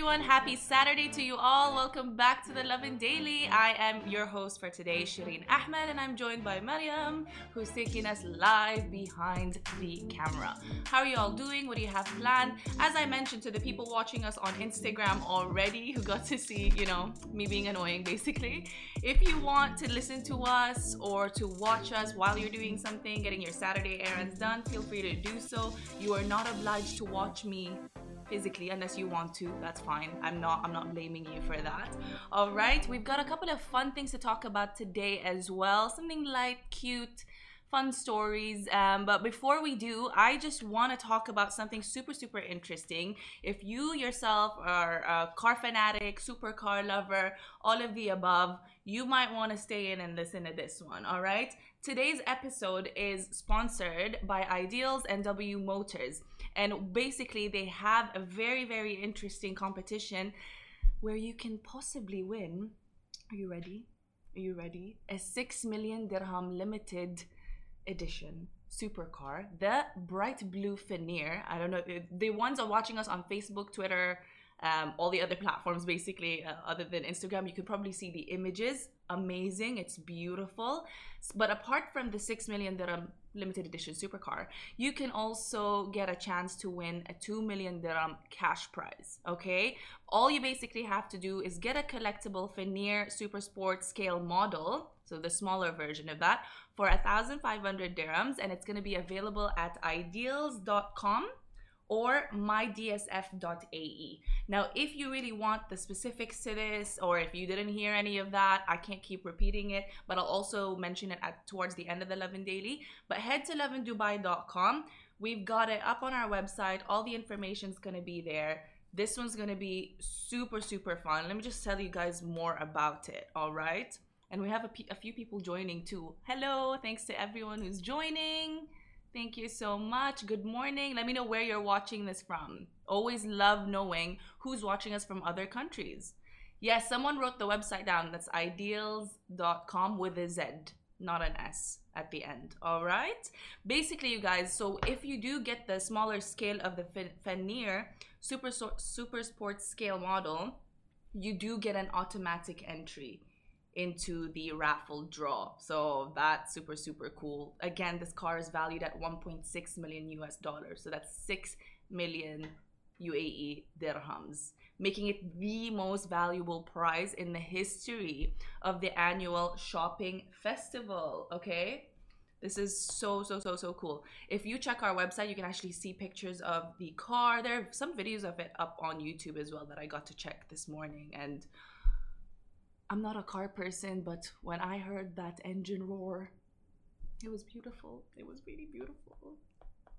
everyone. Happy Saturday to you all. Welcome back to the Lovin Daily. I am your host for today, Shireen Ahmed, and I'm joined by Mariam, who's taking us live behind the camera. How are you all doing? What do you have planned? As I mentioned to the people watching us on Instagram already, who got to see, you know, me being annoying basically, if you want to listen to us or to watch us while you're doing something, getting your Saturday errands done, feel free to do so. You are not obliged to watch me physically unless you want to that's fine. I'm not i'm not blaming you for that. All right we've got a couple of fun things to talk about today as well. Something light cute fun stories. Um, but before we do i just want to talk about something super super interesting. If you yourself are a car fanatic supercar lover all of the above you might want to stay in and listen to this one all right? Today's episode is sponsored by Idealz and W Motors and basically, they have a very, very interesting competition where you can possibly win. Are you ready? Are you ready? A 6 million dirham limited edition supercar, the bright blue Fenyr. I don't know, the ones are watching us on Facebook, Twitter, um, all the other platforms basically, uh, other than Instagram. You can probably see the images. Amazing, it's beautiful. But apart from the 6 million dirham limited edition supercar, you can also get a chance to win a 2 million dirham cash prize. Okay, all you basically have to do is get a collectible Fenyr Super Sport scale model, so the smaller version of that, for 1,500 dirhams, and it's going to be available at idealz.com or mydsf.ae. Now, if you really want the specifics to this, or if you didn't hear any of that, I can't keep repeating it, but I'll also mention it at towards the end of the Lovin Daily. But head to lovindubai.com. We've got it up on our website. All the information's gonna be there. This one's gonna be super, super fun. Let me just tell you guys more about it, all right? And we have a, a few people joining too. Hello, thanks to everyone who's joining. Thank you so much. Good morning. Let me know where you're watching this from. Always love knowing who's watching us from other countries. Yes, someone wrote the website down. That's idealz.com with a Z, not an S at the end. All right. Basically, you guys, so if you do get the smaller scale of the Fenyr Super, Super Sports scale model, you do get an automatic entry into the raffle draw. So that's super, super cool. Again, this car is valued at 1.6 million US dollars. So that's 6 million UAE dirhams, making it the most valuable prize in the history of the annual shopping festival. Okay. This is so, so, so, so cool. If you check our website, you can actually see pictures of the car. There are some videos of it up on YouTube as well that I got to check this morning. And I'm not a car person, but when I heard that engine roar, it was beautiful. It was really beautiful.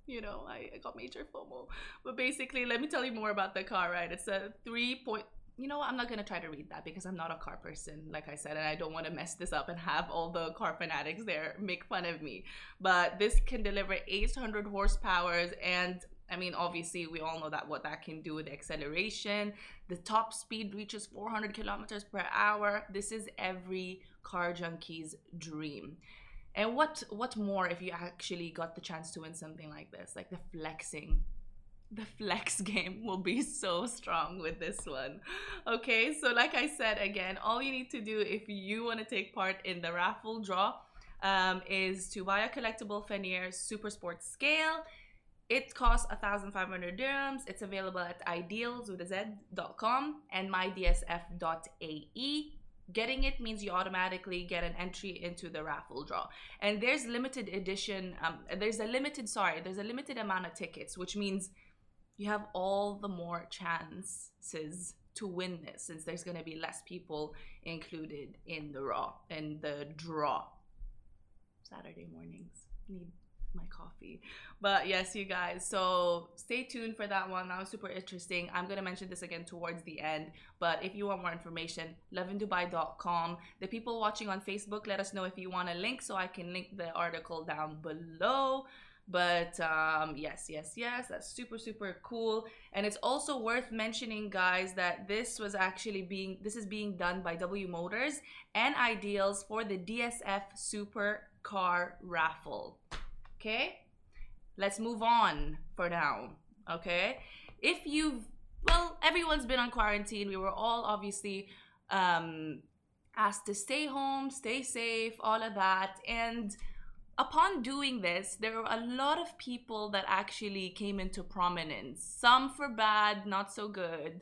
You know, I, I got major FOMO. But basically, let me tell you more about the car, right? It's a three point. You know, I'm not gonna try to read that because I'm not a car person, like I said, and I don't want to mess this up and have all the car fanatics there make fun of me. But this can deliver 800 horsepower and I mean, obviously, we all know that what that can do with acceleration. The top speed reaches 400 kilometers per hour. This is every car junkie's dream. And what what more if you actually got the chance to win something like this? Like the flexing. The flex game will be so strong with this one. Okay, so like I said again, all you need to do if you want to take part in the raffle draw um, is to buy a collectible Fenyr Super Sport Scale it costs 1,500 dirhams. It's available at Idealz and mydsf.ae. Getting it means you automatically get an entry into the raffle draw. And there's limited edition, um, there's a limited, sorry, there's a limited amount of tickets, which means you have all the more chances to win this since there's going to be less people included in the raw in the draw. Saturday mornings need my coffee. But yes, you guys. So stay tuned for that one. That was super interesting. I'm gonna mention this again towards the end. But if you want more information, lovindubai.com. The people watching on Facebook, let us know if you want a link so I can link the article down below. But um, yes, yes, yes, that's super, super cool. And it's also worth mentioning, guys, that this was actually being this is being done by W Motors and Idealz for the DSF Super Car Raffle. Okay, let's move on for now. Okay, if you've well, everyone's been on quarantine. We were all obviously um, asked to stay home, stay safe, all of that, and upon doing this, there were a lot of people that actually came into prominence. Some for bad, not so good,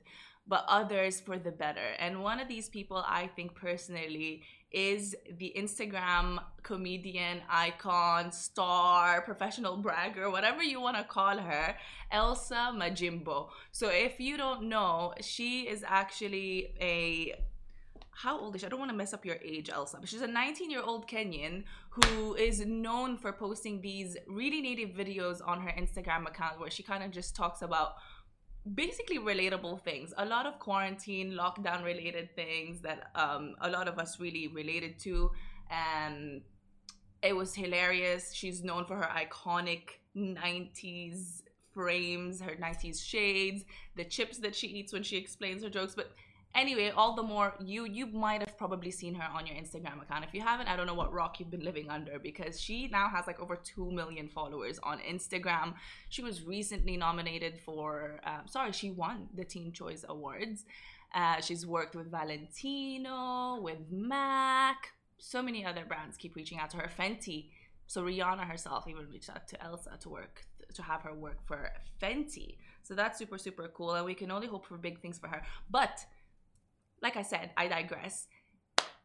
but others for the better. And one of these people, I think personally, is the Instagram comedian, icon, star, professional bragger, whatever you want to call her, Elsa Majimbo. So if you don't know, she is actually a how old is she? I don't want to mess up your age, Elsa, but she's a 19 year old Kenyan who is known for posting these really native videos on her Instagram account where she kind of just talks about basically relatable things. A lot of quarantine lockdown related things that um, a lot of us really related to. And it was hilarious. She's known for her iconic 90s frames her 90s shades the chips that she eats when she explains her jokes. But anyway all the more you you might have probably seen her on your instagram account. If you haven't i don't know what rock you've been living under because she now has like over 2 million followers on instagram. She was recently nominated for um, sorry she won the teen choice awards. Uh, she's worked with valentino with mac so many other brands keep reaching out to her. Fenty. So rihanna herself even reached out to elsa to work to have her work for fenty. So that's super super cool and we can only hope for big things for her. But like I said, I digress.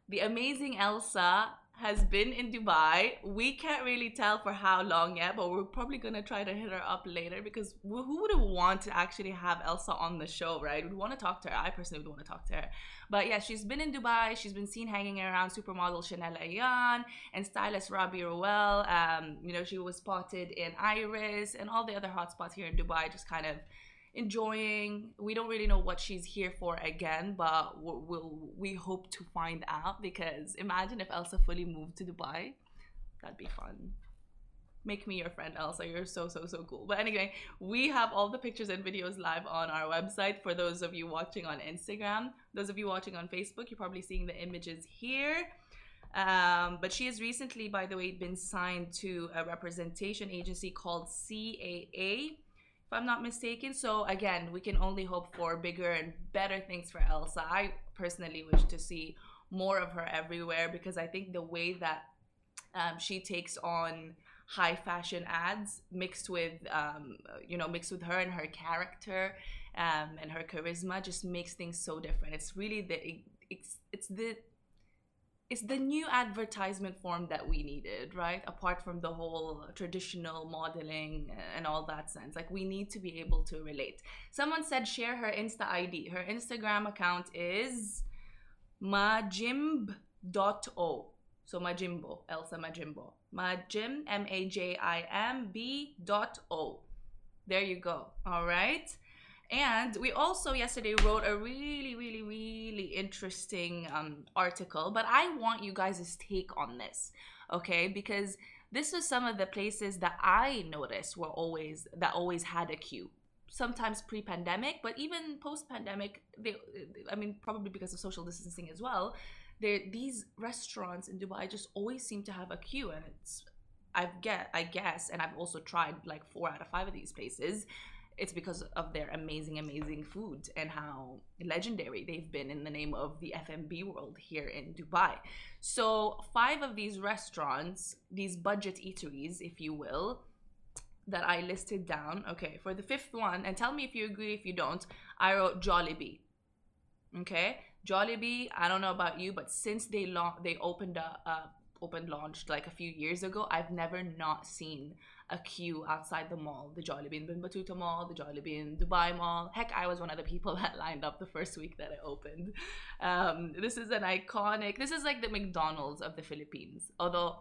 The amazing Elsa has been in Dubai. We can't really tell for how long yet, but we're probably gonna try to hit her up later because who would want to actually have Elsa on the show, right? We'd want to talk to her. I personally would want to talk to her. But yeah, she's been in Dubai. She's been seen hanging around supermodel Chanel Ayan and stylist Robbie Roel. Um, you know, she was spotted in Iris and all the other hotspots here in Dubai, just kind of enjoying. We don't really know what she's here for again, but we'll, we'll, hope to find out because imagine if Elsa fully moved to Dubai. That'd be fun. Make me your friend, Elsa. You're so, so, so cool. But anyway, we have all the pictures and videos live on our website for those of you watching on Instagram. Those of you watching on Facebook, you're probably seeing the images here. Um, but she has recently, by the way, been signed to a representation agency called CAA I'm not mistaken. So again, we can only hope for bigger and better things for Elsa. I personally wish to see more of her everywhere because I think the way that um, she takes on high fashion ads mixed with um, you know mixed with her and her character um, and her charisma just makes things so different. It's really the it's it's the it's the new advertisement form that we needed, right? Apart from the whole traditional modeling and all that sense. Like we need to be able to relate. Someone said share her Insta ID. Her Instagram account is majimb.o. So Majimbo, Elsa Majimbo. Majim, M A J I M B dot O. There you go. All right. And we also yesterday wrote a really, really, really interesting um, article, but I want you guys' take on this, okay? Because this was some of the places that I noticed were always that always had a queue. Sometimes pre-pandemic, but even post-pandemic, they, I mean, probably because of social distancing as well. These restaurants in Dubai just always seem to have a queue, and it's I've get I guess, and I've also tried like four out of five of these places it's because of their amazing, amazing food and how legendary they've been in the name of the F&B world here in Dubai. So, five of these restaurants, these budget eateries, if you will, that I listed down. Okay, for the fifth one, and tell me if you agree, if you don't, I wrote Jollibee. Okay, Jollibee. I don't know about you, but since they la- they opened a, a open launched like a few years ago, I've never not seen a queue outside the mall, the Jollibee Bin Battuta Mall, the Jollibee in Dubai Mall. Heck, I was one of the people that lined up the first week that it opened. Um, this is an iconic. This is like the McDonald's of the Philippines, although.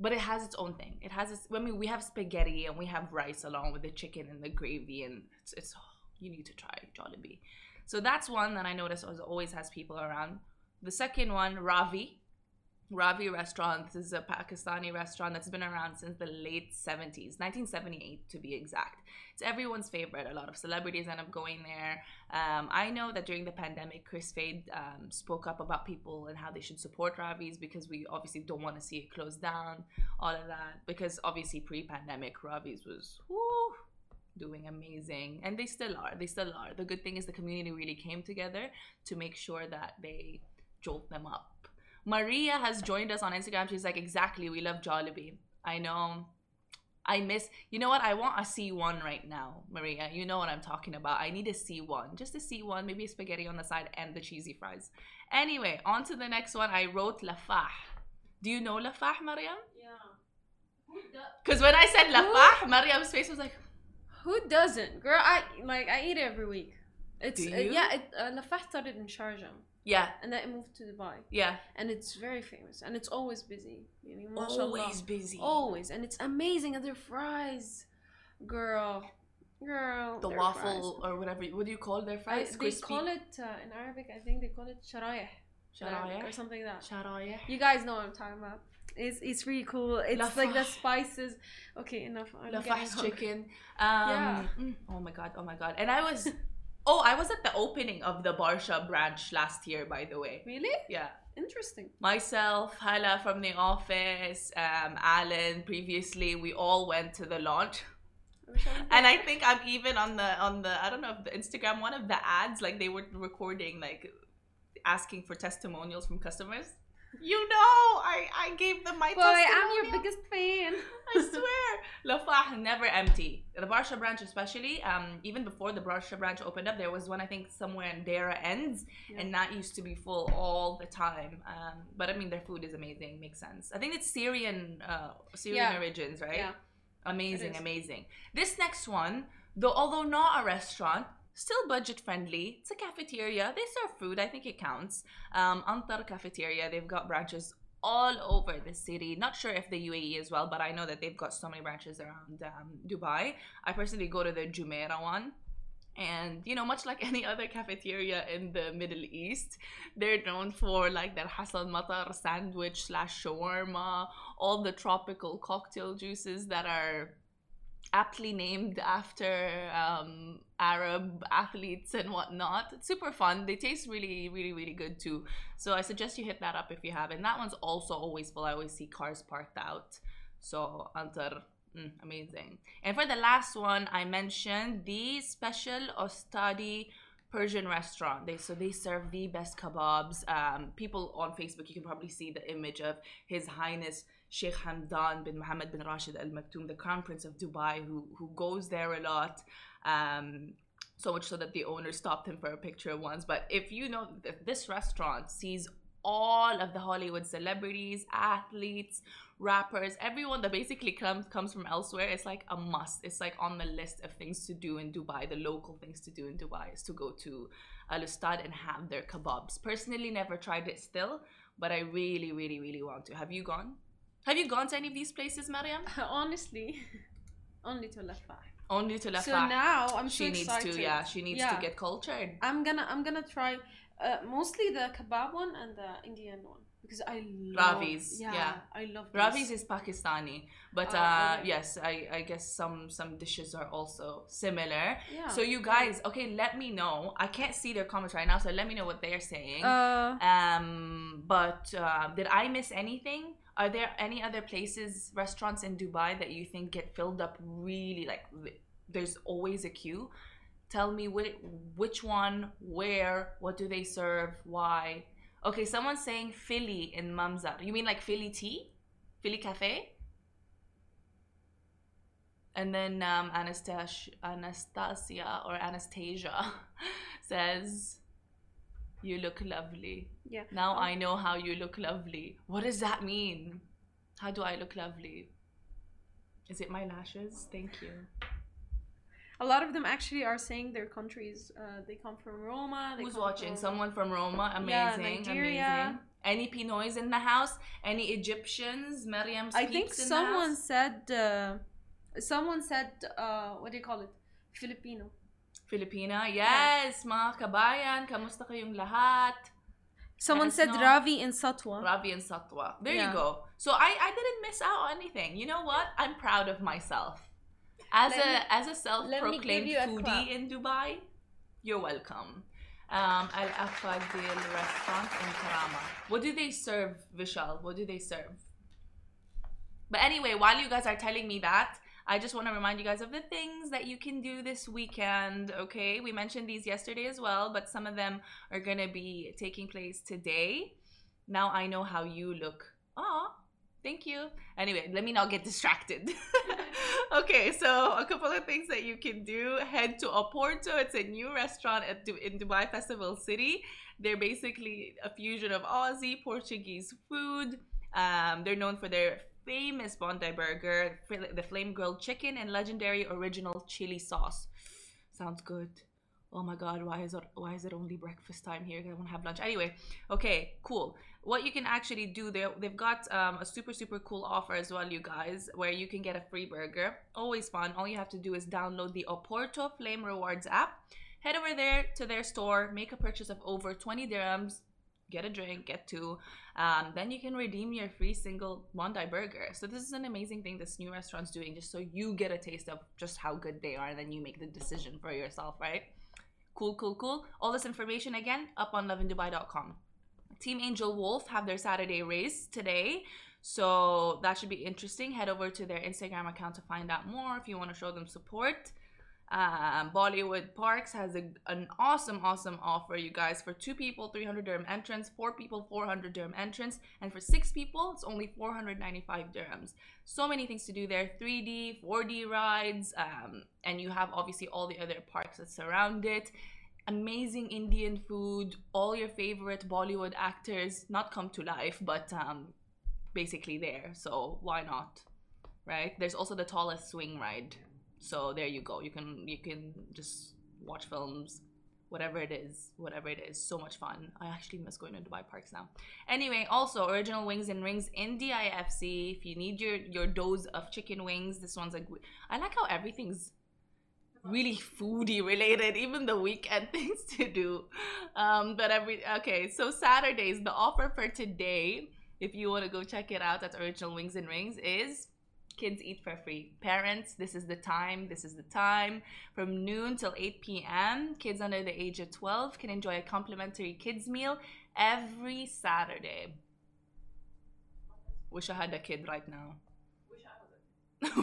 But it has its own thing. It has its. I mean, we have spaghetti and we have rice along with the chicken and the gravy, and it's. it's oh, you need to try Jollibee. So that's one that I noticed always has people around. The second one, Ravi, Ravi restaurant. This is a Pakistani restaurant that's been around since the late 70s, 1978 to be exact. It's everyone's favorite. A lot of celebrities end up going there. Um, I know that during the pandemic, Kris Fade um, spoke up about people and how they should support Ravi's because we obviously don't want to see it closed down, all of that. Because obviously, pre pandemic, Ravi's was whoo, doing amazing. And they still are. They still are. The good thing is the community really came together to make sure that they jolt them up Maria has joined us on Instagram. She's like, exactly, we love Jollibee. I know. I miss, you know what? I want a C1 right now, Maria. You know what I'm talking about. I need a C1, just a C1, maybe a spaghetti on the side and the cheesy fries. Anyway, on to the next one. I wrote Lafah. Do you know Lafah, Mariam? Yeah. Because when I said Lafah, Mariam's face was like, Who doesn't? Girl, I like I eat it every week. It's uh, yeah, it uh, Lafah started in Sharjah yeah, and then it moved to Dubai. yeah. And it's very famous and it's always busy. You know. Always busy. Always. And it's amazing and their fries. Girl. Girl. the waffle or whatever. What do you call their fries. I- they Crispy. call it uh, in Arabic, I think they call it sharayah. Sharaya. Or something like that. Sharaya. You guys know what I'm talking about. It's it's really cool. It's like the spices. Okay, enough. I'm getting Lafah's hungry. chicken. Um, Yeah. mm, Oh my god. Oh my god. And I was. Oh, I was at the opening of the Barsha branch last year, by the way. Really? Yeah. Interesting. Myself, Hala from the office, um, Alan previously, we all went to the launch. I wish I was And I think I'm even on the on the I don't know if the Instagram one of the ads like they were recording like asking for testimonials from customers. You know, I I gave them my Boy, I'm your biggest fan. I swear. Lafah never empty. The Barsha branch especially, um, even before the Barsha branch opened up, there was one I think somewhere in Deira ends Yeah. and that used to be full all the time. Um, but I mean their food is amazing, makes sense. I think it's Syrian uh Syrian Yeah. origins, right? Yeah. Amazing, amazing. This next one, though although not a restaurant, still budget friendly. It's a cafeteria. They serve food. I think it counts. Um, Antar Cafeteria. They've got branches all over the city. Not sure if the UAE as well, but I know that they've got so many branches around um, Dubai. I personally go to the Jumeirah one. And you know, much like any other cafeteria in the Middle East, they're known for like their Hassan Matar sandwich slash shawarma, all the tropical cocktail juices that are aptly named after um, Arab athletes and whatnot. It's super fun. They taste really, really, really good too. So I suggest you hit that up if you haven't. That one's also always full. I always see cars parked out. So Antar, mm, amazing. And for the last one, I mentioned the special Ostadi Persian restaurant. They so they serve the best kebabs. Um, people on Facebook, you can probably see the image of His Highness Sheikh Hamdan bin Mohammed bin Rashid Al Maktoum, the Crown Prince of Dubai, who who goes there a lot. Um, so much so that the owner stopped him for a picture once. But if you know, if this restaurant sees all of the Hollywood celebrities, athletes, rappers, everyone that basically comes comes from elsewhere, it's like a must. It's like on the list of things to do in Dubai. The local things to do in Dubai is to go to Al Ustad and have their kebabs. Personally, never tried it still, but I really, really, really want to. Have you gone? Have you gone to any of these places, Mariam? Honestly, only to Lafah. Only to Lafah. So now I'm she so needs excited. to, yeah, she needs to get cultured. I'm gonna I'm gonna try uh, mostly the kebab one and the Indian one because I love Ravi's, Yeah, yeah. I love Ravi's is Pakistani, but Oh, uh, okay. yes, I, I guess some some dishes are also similar. Yeah. So you guys, okay, let me know. I can't see their comments right now, so let me know what they're saying. Uh, um, but uh, did I miss anything? Are there any other places, restaurants in Dubai that you think get filled up really like? There's always a queue. Tell me which which one, where, what do they serve, why? Okay, someone's saying Philly in Mamzar. You mean like Philly tea, Philly cafe? And then um, Anastasia, Anastasia or Anastasia says, "You look lovely." yeah. Now I know how you look lovely. What does that mean? How do I look lovely? Is it my lashes? Thank you. A lot of them actually are saying their countries. Uh, they come from Roma. They Who's watching? From, Someone from Roma. Yeah, Amazing. Nigeria. Amazing. Any Pinoys in the house? Any Egyptians? Miriam's I think in someone the house? said. Uh, someone said. Uh, what do you call it? Filipino. Filipina. Yes, mga kabayan. Kamusta kayong lahat? Someone said Ravi in Satwa. Ravi in Satwa. There Yeah. you go. So I, I didn't miss out on anything. You know what? I'm proud of myself. As Let a me- as a self-proclaimed foodie in Dubai, you're welcome. Um, Al Afadil restaurant in Karama. What do they serve, Vishal? What do they serve? But anyway, while you guys are telling me that, I just want to remind you guys of the things that you can do this weekend. Okay, we mentioned these yesterday as well, but some of them are gonna be taking place today. Now I know how you look. Aw, thank you. Anyway, let me not get distracted. okay, so a couple of things that you can do. Head to Oporto. It's a new restaurant at in Dubai Festival City. They're basically a fusion of Aussie Portuguese food. Um, they're known for their famous Bondi burger, the flame grilled chicken, and legendary original chili sauce. Sounds good. Oh my god, why is it why is it only breakfast time here? I want to have lunch. Anyway, okay, cool. What you can actually do, they they've got um, a super super cool offer as well, you guys, where you can get a free burger. Always fun. All you have to do is download the Oporto Flame Rewards app. Head over there to their store, make a purchase of over 20 dirhams, get a drink, get two. Um, then you can redeem your free single Bondi burger. So this is an amazing thing this new restaurant's doing, just so you get a taste of just how good they are, and then you make the decision for yourself, right? Cool, cool, cool. All this information again up on lovindubai.com. Team Angel Wolf have their Saturday race today. So that should be interesting. Head over to their Instagram account to find out more if you want to show them support. Um, Bollywood Parks has a, an awesome, awesome offer, you guys. For two people, 300 dirham entrance, four people, 400 dirham entrance, and for six people, it's only 495 dirhams. So many things to do there 3D, 4D rides, um, and you have obviously all the other parks that surround it. Amazing Indian food, all your favorite Bollywood actors, not come to life, but um, basically there. So why not? Right? There's also the tallest swing ride. So there you go. You can you can just watch films, whatever it is, whatever it is. So much fun. I actually miss going to Dubai parks now. Anyway, also original wings and rings in DIFC. If you need your your dose of chicken wings, this one's like I like how everything's really foodie related, even the weekend things to do. Um, but every okay, so Saturdays, the offer for today, if you want to go check it out at Original Wings and Rings, is kids eat for free. Parents, this is the time. This is the time. From noon till 8 p.m., kids under the age of 12 can enjoy a complimentary kids meal every Saturday. Wish I had a kid right now.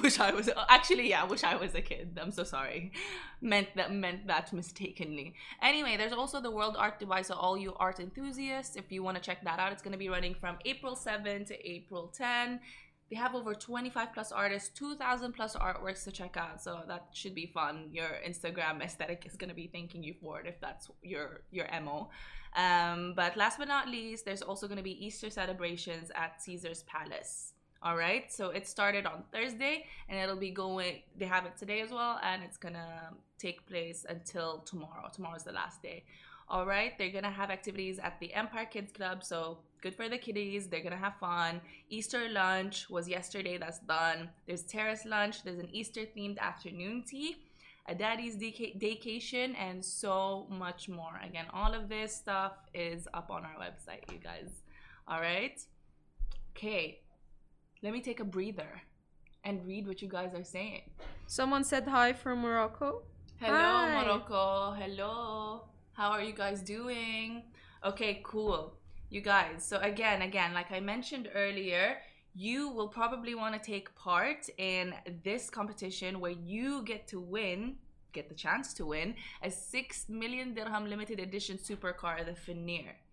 wish I was actually yeah wish I was a kid I'm so sorry meant that meant that mistakenly anyway there's also the World Art Dubai so all you art enthusiasts if you want to check that out it's going to be running from April 7 to April 10 they have over 25 plus artists 2000 plus artworks to check out so that should be fun your Instagram aesthetic is going to be thanking you for it if that's your your MO um, but last but not least there's also going to be Easter celebrations at Caesar's Palace all right, so it started on Thursday and it'll be going, they have it today as well, and it's gonna take place until tomorrow. Tomorrow's the last day. All right, they're gonna have activities at the Empire Kids Club, so good for the kiddies. They're gonna have fun. Easter lunch was yesterday, that's done. There's terrace lunch, there's an Easter themed afternoon tea, a daddy's dayca- daycation, and so much more. Again, all of this stuff is up on our website, you guys. All right, okay let me take a breather and read what you guys are saying. Someone said hi from Morocco. Hello, Hi. Morocco. Hello. How are you guys doing? Okay, cool. You guys, so again, again, like I mentioned earlier, you will probably want to take part in this competition where you get to win, get the chance to win, a 6 million dirham limited edition supercar, the the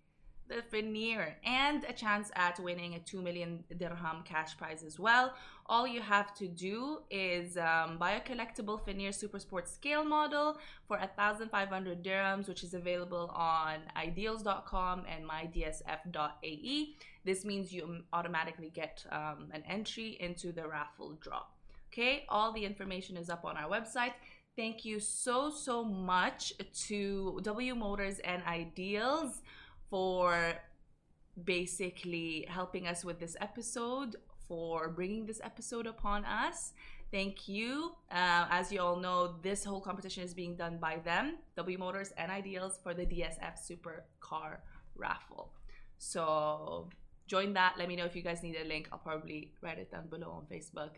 Fenyr and a chance at winning a 2 million dirham cash prize as well. All you have to do is um, buy a collectible Fenyr Super Sport scale model for 1,500 dirhams, which is available on idealz.com and mydsf.ae. This means you automatically get um, an entry into the raffle draw. Okay, all the information is up on our website. Thank you so, so much to W Motors and Idealz for basically helping us with this episode, for bringing this episode upon us. Thank you. Uh, as you all know, this whole competition is being done by them, W Motors and Idealz, for the DSF Supercar raffle. So join that. Let me know if you guys need a link. I'll probably write it down below on Facebook.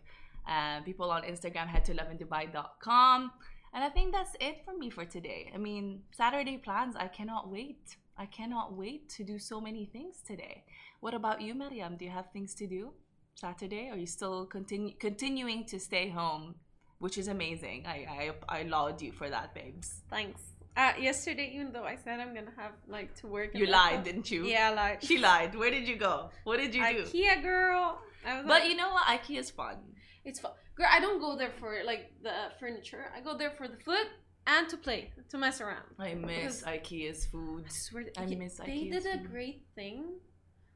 Um, people on Instagram, head to lovindubai.com. And I think that's it for me for today. I mean, Saturday plans, I cannot wait. I cannot wait to do so many things today. What about you, Mariam? Do you have things to do Saturday? Are you still continue continuing to stay home? Which is amazing. I, I I laud you for that, babes. Thanks. Uh, yesterday, even though I said I'm gonna have like to work. You lied, didn't you? Yeah, I lied. She lied. Where did you go? What did you do? IKEA girl. I was but like, you know what? IKEA is fun. It's fun. Girl, I don't go there for like the furniture. I go there for the food and to play, to mess around. I miss because IKEA's food. I swear, I miss they IKEA's did a food. great thing.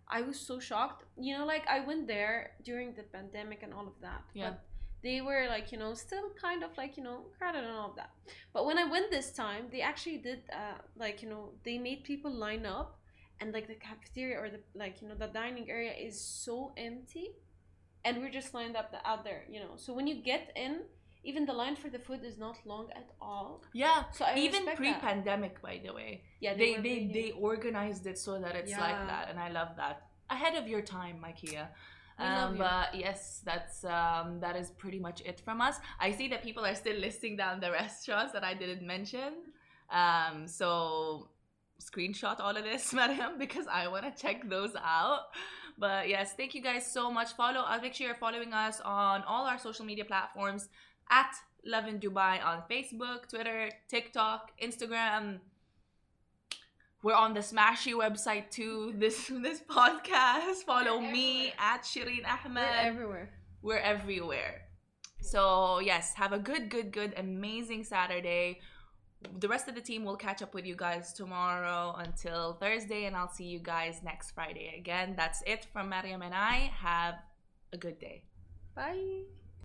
I was so shocked. You know, like I went there during the pandemic and all of that. Yeah. But they were like, you know, still kind of like, you know, crowded and all of that. But when I went this time, they actually did uh like, you know, they made people line up and like the cafeteria or the like, you know, the dining area is so empty and we're just lined up out there, you know. So when you get in, even the line for the food is not long at all. Yeah. So I even pre-pandemic, that. by the way. Yeah. They they they, they organized it so that it's yeah. like that, and I love that. Ahead of your time, IKEA. Um, but yes, that's um, that is pretty much it from us. I see that people are still listing down the restaurants that I didn't mention. Um, so screenshot all of this, madam, because I want to check those out. But yes, thank you guys so much. Follow us. I'll make sure you're following us on all our social media platforms at Lovin Dubai on Facebook, Twitter, TikTok, Instagram. We're on the Smashy website too. This this podcast. Follow me at Shireen Ahmed. We're everywhere. We're everywhere. So yes, have a good, good, good, amazing Saturday. The rest of the team will catch up with you guys tomorrow until Thursday, and I'll see you guys next Friday again. That's it from Mariam and I. Have a good day. Bye.